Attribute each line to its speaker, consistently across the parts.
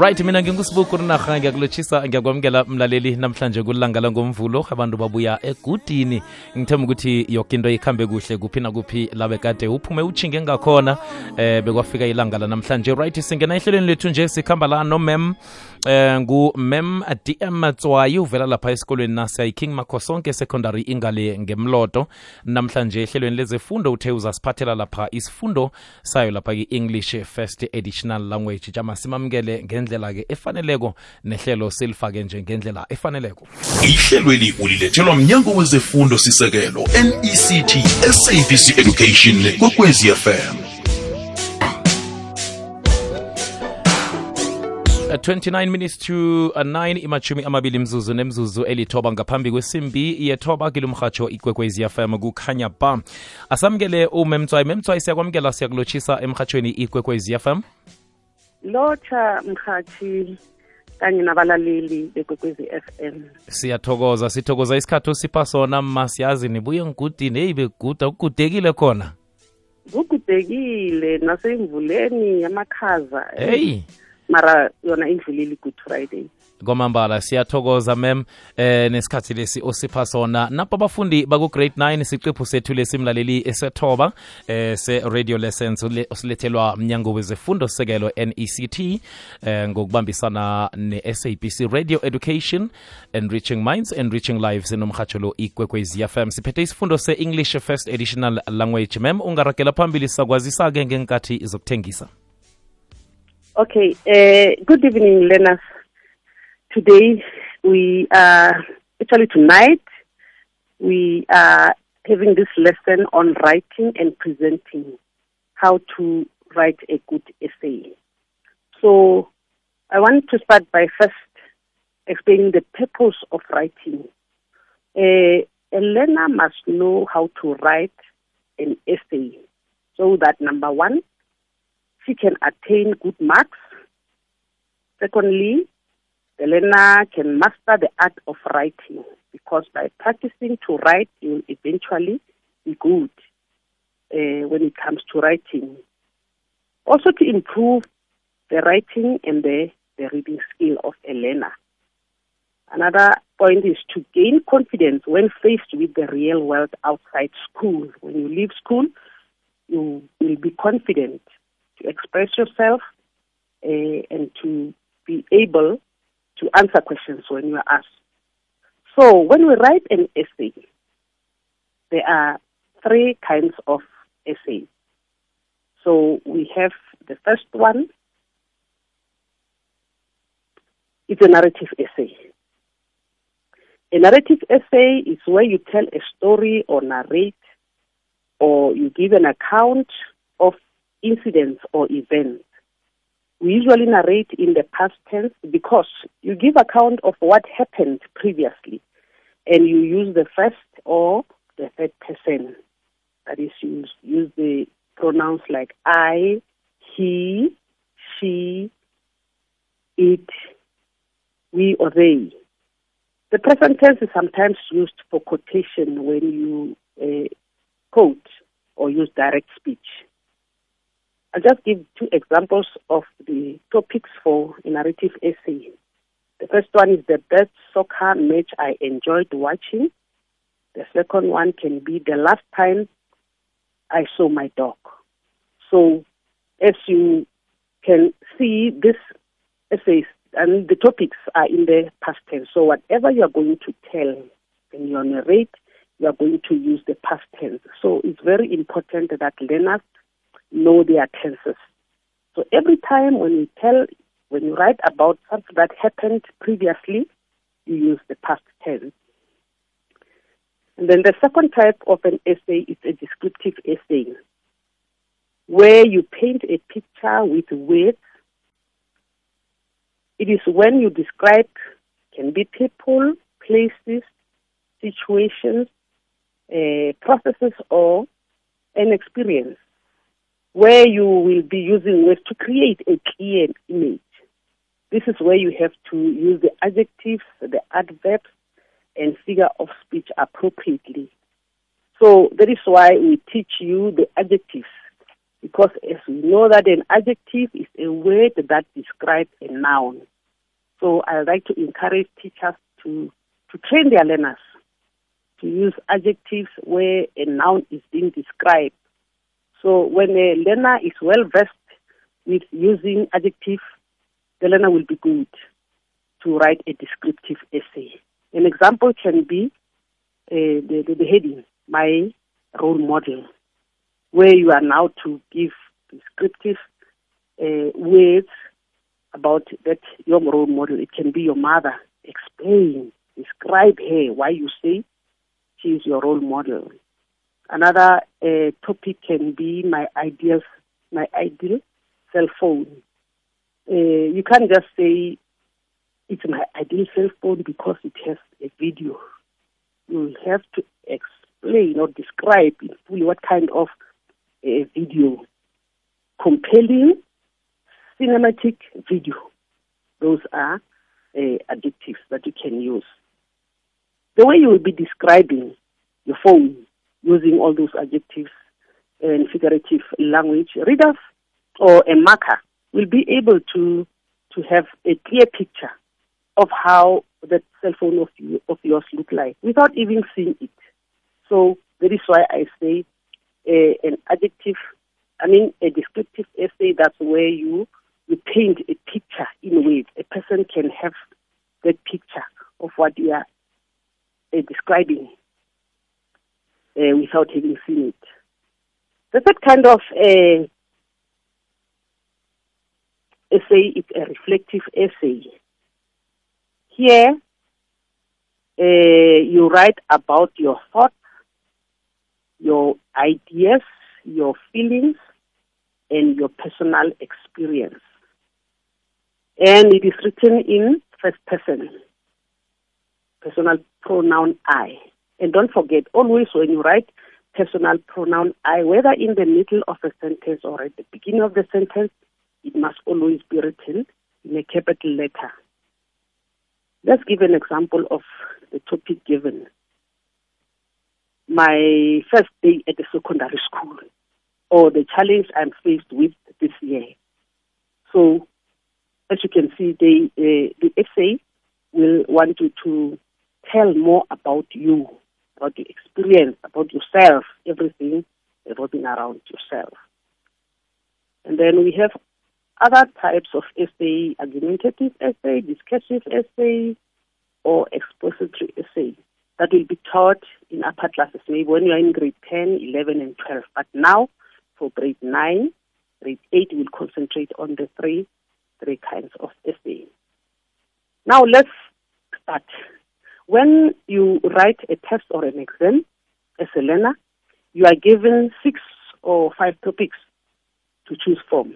Speaker 1: right mina ngingusibuku rinarha ngiyakulotshisa ngiyakwamukela mlaleli namhlanje kulangala langomvulo abantu babuya egudini. Ngithemba ukuthi yoke into ikhambe kuhle kuphi nakuphi labe kade uphume uchinge ngakhona eh bekwafika ilanga lanamhlanje right singena ehlelweni lethu nje sikhamba la nomem eh ngumem dm tswayi uvela lapha esikolweni nasiya king makhosonke secondary ingale ngemloto. Namhlanje ehlelweni lezefundo uthe uzasiphathela lapha isifundo sayo lapha ki-english first additional language. Jama simamukele ngendlela-ke efaneleko nehlelo silifake nje ngendlela efaneleko.
Speaker 2: Ihlelweli ulilethelwa mnyango wezefundo sisekelo nect sabc education kokwezfm fm
Speaker 1: 29 minutes to uh, 9 imachumi amabili mzuzu nemzuzu elithoba ngaphambi kwesimbi yethoba kilumrhatsho ikwekwezi fm kukhanya ba. Asamukele umemtswayi. Memtswayi siyakwamukela siyakulotshisa emhatshweni ikwekwezi fm
Speaker 3: lotsha mrhatshi kanye nabalaleli bekwekwezi FM
Speaker 1: siyathokoza sithokoza isikhathi osipha sona masiyazi nibuye ngigudini? Eyi beguda ukugudekile khona.
Speaker 3: Kugudekile nasemvuleni yamakhaza.
Speaker 1: Heyi
Speaker 3: mara yona indlulile i-good friday.
Speaker 1: Kwamambala siyathokoza mem eh nesikhathi lesi osipha sona. Napho abafundi baku-grade 9 siqephu sethu lesimlaleli esethoba eh se-radio lessons osilethelwa mnyango wezefundo sekelo nect eh ngokubambisana ne-sabc radio education enriching minds enriching lives nomhatsho lo ikwekwezi fm siphethe isifundo se-english first additional language mem ungaragela phambili sakwazisa-ke ngenkathi zokuthengisa
Speaker 3: okay uh, good evening learners. Today we are actually tonight we are having this lesson on writing and presenting how to write a good essay. So i want to start by first explaining the purpose of writing. Uh, a learner must know how to write an essay. So that number one she can attain good marks secondly the learner can master the art of writing because by practicing to write, you will eventually be good uh, when it comes to writing. Also, to improve the writing and the, the reading skill of a learner. Another point is to gain confidence when faced with the real world outside school. When you leave school, you will be confident to express yourself uh, and to be able to answer questions when you are asked. So, when we write an essay, there are three kinds of essays. So, we have the first one, it's a narrative essay. A narrative essay is where you tell a story or narrate or you give an account of incidents or events we usually narrate in the past tense because you give account of what happened previously and you use the first or the third person. That is, you use the pronouns like I, he, she, it, we, or they. The present tense is sometimes used for quotation when you uh, quote or use direct speech. I'll just give two examples of the topics for a narrative essay. The first one is the best soccer match I enjoyed watching. The second one can be the last time I saw my dog. So, as you can see, this essays and the topics are in the past tense. So, whatever you are going to tell when you narrate, you are going to use the past tense. So, it's very important that learners know their tenses. So every time when you tell, when you write about something that happened previously, you use the past tense. And then the second type of an essay is a descriptive essay, where you paint a picture with words. It is when you describe, can be people, places, situations, uh, processes, or an experience where you will be using words to create a clear image. This is where you have to use the adjectives, the adverbs, and figure of speech appropriately. So that is why we teach you the adjectives because as we know that an adjective is a word that describes a noun. So I like to encourage teachers to, to train their learners to use adjectives where a noun is being described. So when a learner is well versed with using adjective, the learner will be good to write a descriptive essay. An example can be uh, the, the, the heading, my role model, where you are now to give descriptive uh, words about that your role model. It can be your mother. Explain, describe her, why you say she is your role model. Another uh, topic can be my ideas, my ideal cell phone. Uh, you can't just say it's my ideal cell phone because it has a video. You have to explain or describe in full what kind of a video. Compelling cinematic video. Those are uh, adjectives that you can use. The way you will be describing your phone using all those adjectives and figurative language, readers or a marker will be able to to have a clear picture of how that cell phone of, you, of yours look like without even seeing it. So that is why I say uh, an adjective, I mean a descriptive essay. That's where you you paint a picture in words. A person can have that picture of what you are uh, describing uh, without having seen it. The third kind of uh, essay is a reflective essay. Here, uh, you write about your thoughts, your ideas, your feelings, and your personal experience. And it is written in first person, personal pronoun I. And don't forget, always when you write personal pronoun I, whether in the middle of a sentence or at the beginning of the sentence, it must always be written in a capital letter. Let's give an example of the topic given. My first day at the secondary school, or the challenge I'm faced with this year. So, as you can see, the, uh, the essay will want you to tell more about you, about the experience, about yourself, everything revolving around yourself. And then we have other types of essay, argumentative essay, discursive essay, or expository essay that will be taught in upper classes, maybe when you are in grade 10, 11, and 12. But now, for grade 9, grade 8 will concentrate on the three, three kinds of essay. Now, let's start. When you write a test or an exam as a learner, you are given six or five topics to choose from.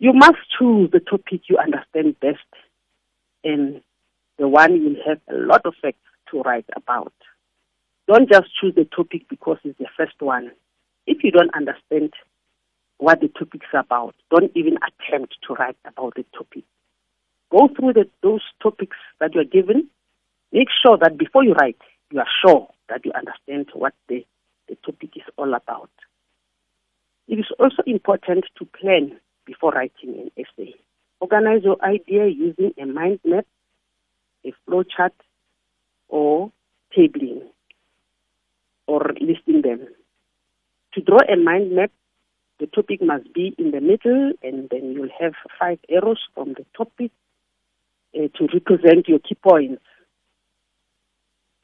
Speaker 3: You must choose the topic you understand best and the one you'll have a lot of facts to write about. Don't just choose the topic because it's the first one. If you don't understand what the topic's about, don't even attempt to write about the topic. Go through the, those topics that you're given. Make sure that before you write, you are sure that you understand what the, the topic is all about. It is also important to plan before writing an essay. Organize your idea using a mind map, a flow chart, or tabling, or listing them. To draw a mind map, the topic must be in the middle, and then you'll have five arrows from the topic uh, to represent your key points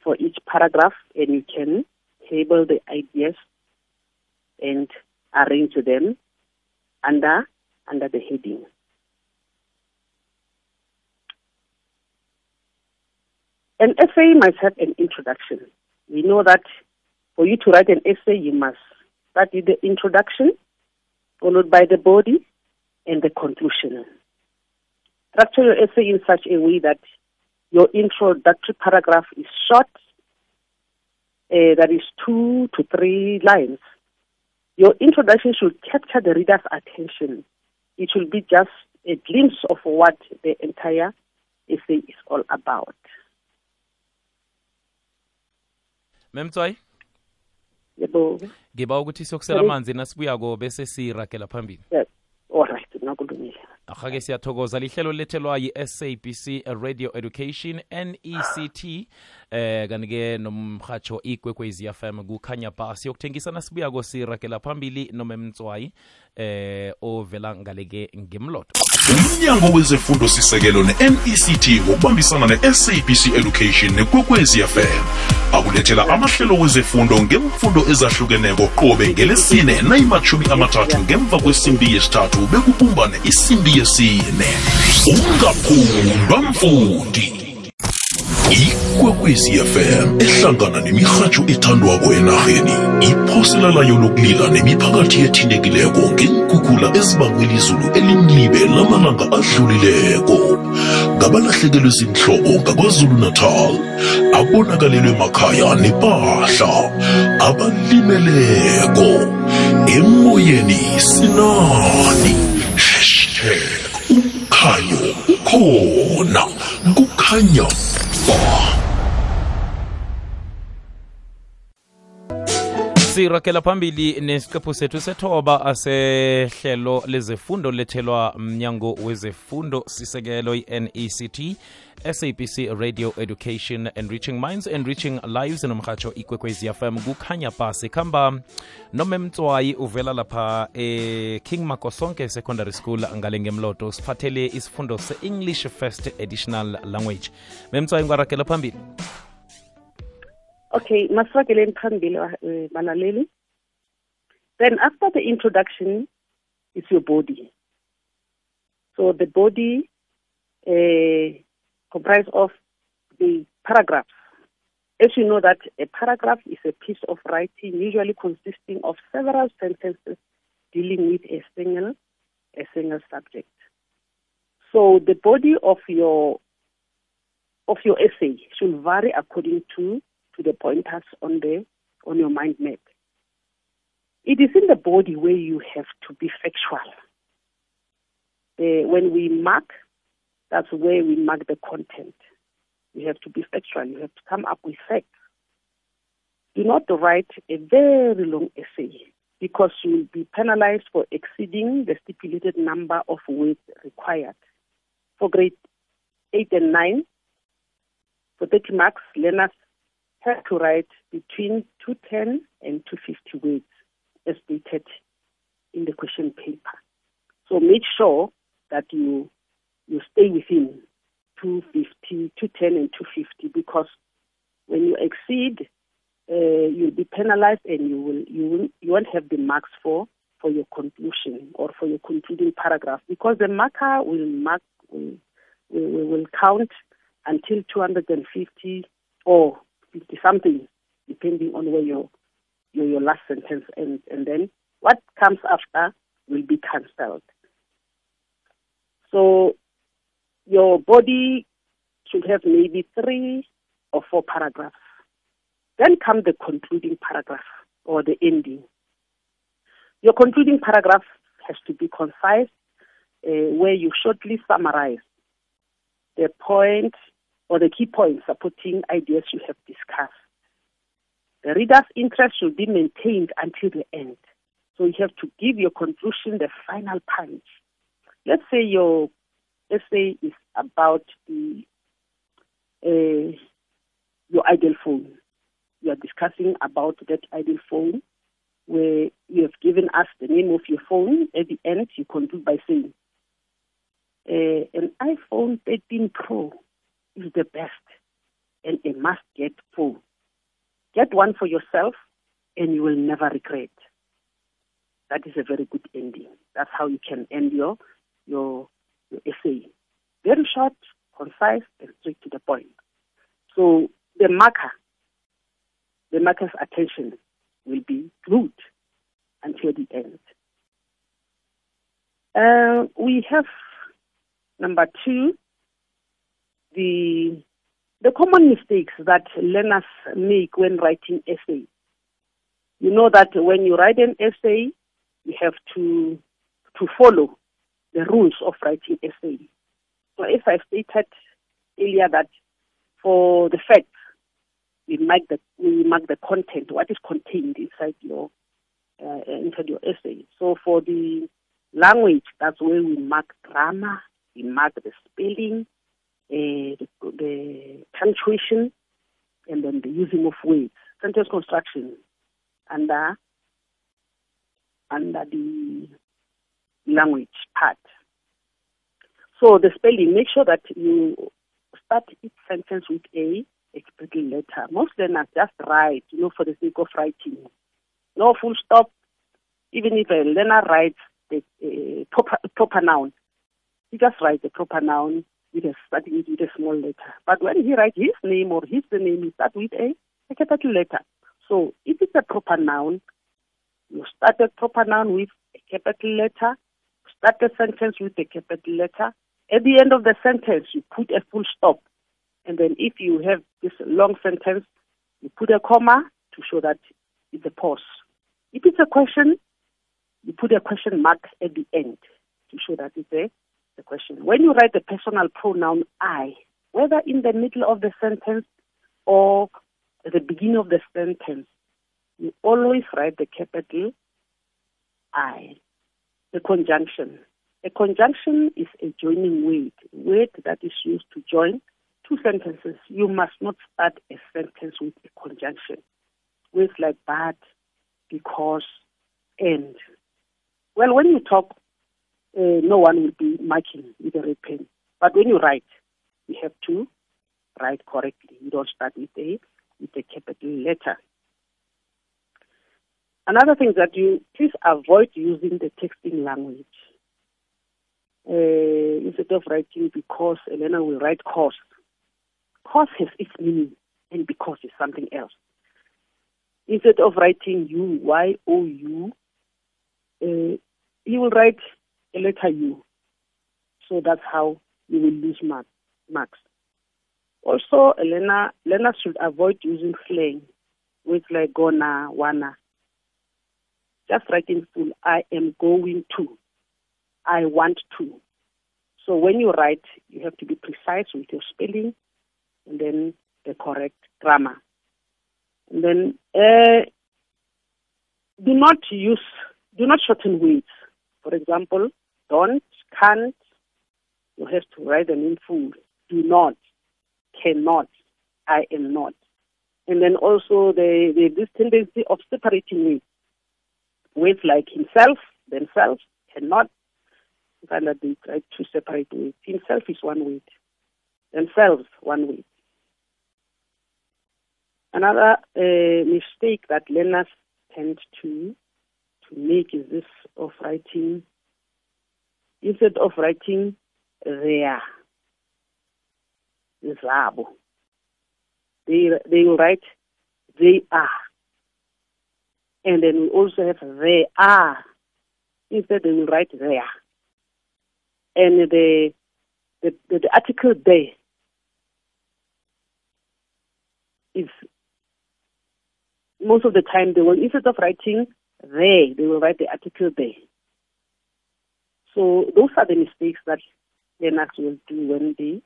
Speaker 3: for each paragraph, and you can table the ideas and arrange them under under the heading. An essay must have an introduction. We know that for you to write an essay, you must start with the introduction, followed by the body, and the conclusion. Structure your essay in such a way that your introductory paragraph is short, uh, that is two to three lines. Your introduction should capture the reader's attention. It should be just a glimpse of what the entire essay is all about.
Speaker 1: Memtswai,
Speaker 3: yebo
Speaker 1: ngiba ukuthi siyokusela amanzi nasibuyako bese siragela phambili
Speaker 3: yes
Speaker 1: ahake siyathokoza lihlelo lethelwa yi-sabc radio education nect eh kanti-ke nomhatsho ikwekwezi fm kukhanya ba siyokuthengisa nasibuyako siragela phambili nomemtswayi eh ovela ngaleke ngemlodo
Speaker 2: umnyango wezefundo sisekelo ne-nect ngokubambisana ne-sabc education nekwekwezi fm akulethela amahlelo wezefundo ngemfundo ezahlukeneko qobe ngelesine nayimathumi amathathu ngemva kwesimbi yesithathu bekubumbane isimbi yesine. Ungaphundwa mfundi ikwekwezi fm ehlangana nemirhatsho ethandwako enarheni. Iphosela layo lokulila nemiphakathi ethintekileko ngeenkhukhula ezibangwelizulu elimlibe lamalanga adlulileko. Ngabalahlekelwe zinhloko ngakwazulu-natal abonakalelwe makhaya nepahla abalimeleko. Emoyeni sinani. Hashtag umkhanyo ukhona kukhanya ba
Speaker 1: sirakela phambili nesiqephu sethu sethoba sehlelo lezefundo lethelwa mnyango wezefundo sisekelo i-nect sabc radio education enriching minds enriching lives nomhatsho ikwekwezi fm kukhanya pasi khamba nomemtswayi uvela lapha e-king makosonke secondary school ngale ngemloto siphathele isifundo se-english first additional language. Memtswayi ngwarakela phambili
Speaker 3: Okay, masifakeleni phambili eh, balaleli. Then after the introduction is your body. So the body uh, comprised of the paragraphs. As you know that a paragraph is a piece of writing usually consisting of several sentences dealing with a single a single subject. So the body of your of your essay should vary according to to the pointers on the on your mind map. It is in the body where you have to be factual. Uh, when we mark, that's where we mark the content. You have to be factual. You have to come up with facts. Do not write a very long essay because you will be penalized for exceeding the stipulated number of words required. For grade 8 and 9, for 30 marks, learners have to write between 210 and 250 words as stated in the question paper. So make sure that you you stay within 250, 210 and 250 because when you exceed, uh, you'll be penalized and you will you will you won't have the marks for for your conclusion or for your concluding paragraph because the marker will mark will will, will count until 250 or 50 something, depending on where your, your, your last sentence ends. And then what comes after will be cancelled. So your body should have maybe three or four paragraphs. Then come the concluding paragraph or the ending. Your concluding paragraph has to be concise, uh, where you shortly summarize the point or the key points supporting ideas you have discussed. The reader's interest should be maintained until the end. So you have to give your conclusion the final punch. Let's say your essay is about the uh, your ideal phone. You are discussing about that ideal phone where you have given us the name of your phone. At the end, you conclude by saying, uh, an iPhone 13 Pro is the best and a must get phone. Get one for yourself and you will never regret. That is a very good ending. That's how you can end your your, your essay. Very short, concise, and straight to the point. So the marker, the marker's attention will be glued until the end. Uh, we have number two, the the common mistakes that learners make when writing essays. You know that when you write an essay, you have to to follow the rules of writing essay. So if I stated earlier that for the facts, we mark the we mark the content, what is contained inside your uh, inside your essay. So for the language, that's where we mark grammar, we mark the spelling, uh, the, punctuation, and then the using of words, sentence construction, under under the language part. So the spelling, make sure that you start each sentence with a, capital letter. Most learners just write, you know, for the sake of writing. No full stop. Even if a learner writes the uh, proper, proper noun, he just writes the proper noun with a starting it with a small letter. But when he writes his name or his name, he starts with a, a capital letter. So if it's a proper noun, you start the proper noun with a capital letter, start the sentence with a capital letter. At the end of the sentence, you put a full stop. And then if you have this long sentence, you put a comma to show that it's a pause. If it's a question, you put a question mark at the end to show that it's a, a question. When you write the personal pronoun I, whether in the middle of the sentence or at the beginning of the sentence, you always write the capital I. The conjunction. A conjunction is a joining word, word that is used to join two sentences. You must not start a sentence with a conjunction. Words like but, because, and. Well, when you talk, uh, no one will be marking with a red pen. But when you write, you have to write correctly. You don't start with a with a capital letter. Another thing that you please avoid using the texting language. Uh, instead of writing because, Elena will write cause. Cause has its meaning, and because is something else. Instead of writing you, Y O U, uh, you will write a letter U. So that's how you will lose mark, marks. Also, a Elena, learners should avoid using slang, words like gonna, wanna. Just write in full, I am going to, I want to. So when you write, you have to be precise with your spelling and then the correct grammar. And then uh, do not use, do not shorten words. For example, don't, can't, you have to write them in full. Do not, cannot, I am not. And then also the, the this tendency of separating. Words like himself, themselves, cannot. Find that they try to separate words. Himself is one word. Themselves, one word. Another uh, mistake that learners tend to to make is this of writing instead of writing their zabo they they will write they are and then we also have they are instead they will write there and the the, the, the article they is most of the time they will instead of writing they, they will write the article they. So those are the mistakes that learners will do when they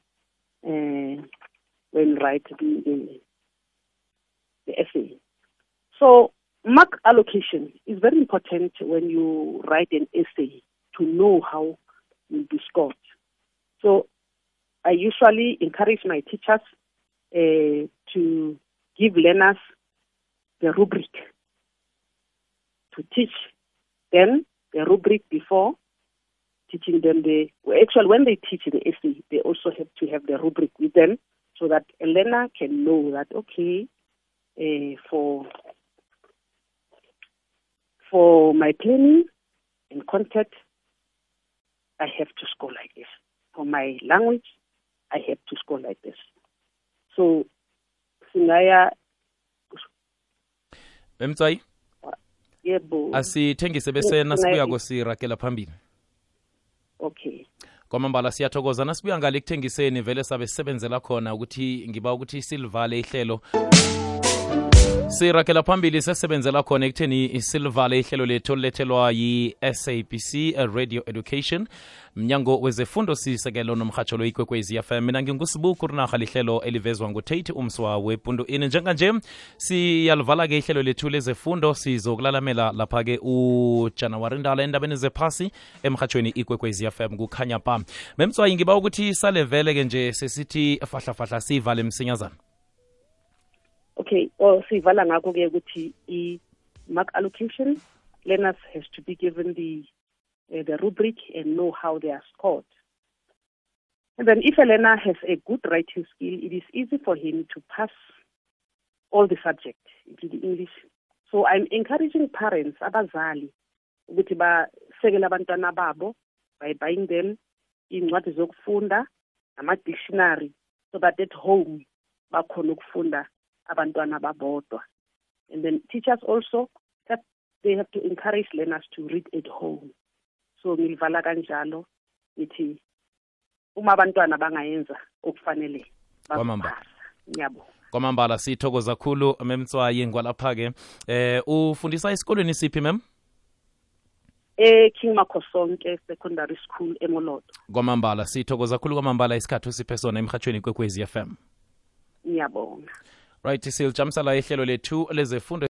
Speaker 3: uh, when write the, the essay. So mark allocation is very important when you write an essay to know how you'll be scored. So I usually encourage my teachers uh, to give learners the rubric to teach them the rubric before teaching them the well, actually when they teach the essay they also have to have the rubric with them so that a learner can know that okay uh, for for my planning and content I have to score like this. For my language I have to score like this. So singaya
Speaker 1: emtswayi
Speaker 3: yebo.
Speaker 1: asithengise bese nasibuya kosirakela phambili
Speaker 3: okay.
Speaker 1: Kwamambala siyathokoza. Nasibuya ngale ekuthengiseni vele sabe sisebenzela khona ukuthi ngiba ukuthi silivale ihlelo. Sirakela phambili sesebenzela khona ekutheni silivale ihlelo lethu olulethelwa yi-sabc radio education. Mnyango wezefundo sisekelo nomhatsho lo ikwekwezi fm mina ngingusibuku rinaha lihlelo elivezwa ngutate umswa wepundu ini njenganje siyalivala-ke ihlelo lethu lezefundo sizokulalamela lapha-ke ujanawari ndala endabeni zephasi emhatshweni ikwekwezi fm kukhanya pa. Memtswayi ngiba ukuthi salevele-ke nje sesithi fahlafahla siyivale msinyazana
Speaker 3: okay or sivala ngakho ke ukuthi i-mark allocation learners has to be given the uh, the rubric and know how they are scored. And then if a learner has a good writing skill it is easy for him to pass all the subjects including english. So i'm encouraging parents abazali ukuthi basekele abantwana babo by buying them iy'ncwadi zokufunda nama-dictionary so that at home bakhona ukufunda abantwana babodwa. And then teachers also that they have to encourage learners to read at home. So ngilivala kanjalo ngithi uma abantwana bangayenza okufanele
Speaker 1: Kwamamba.
Speaker 3: bazophasa ngiyabonga.
Speaker 1: Kwamambala sithokoza khulu memtswayi ngwalapha-ke. Eh ufundisa esikolweni siphi mem?
Speaker 3: E-king makhosonke secondary school emolodo
Speaker 1: kwamambala sithokoza khulu kwamambala isikhathi usiphe sona emhatshweni kwekwezi fm
Speaker 3: ngiyabonga.
Speaker 1: Right silijamisa la ihlelo lethu lezefundo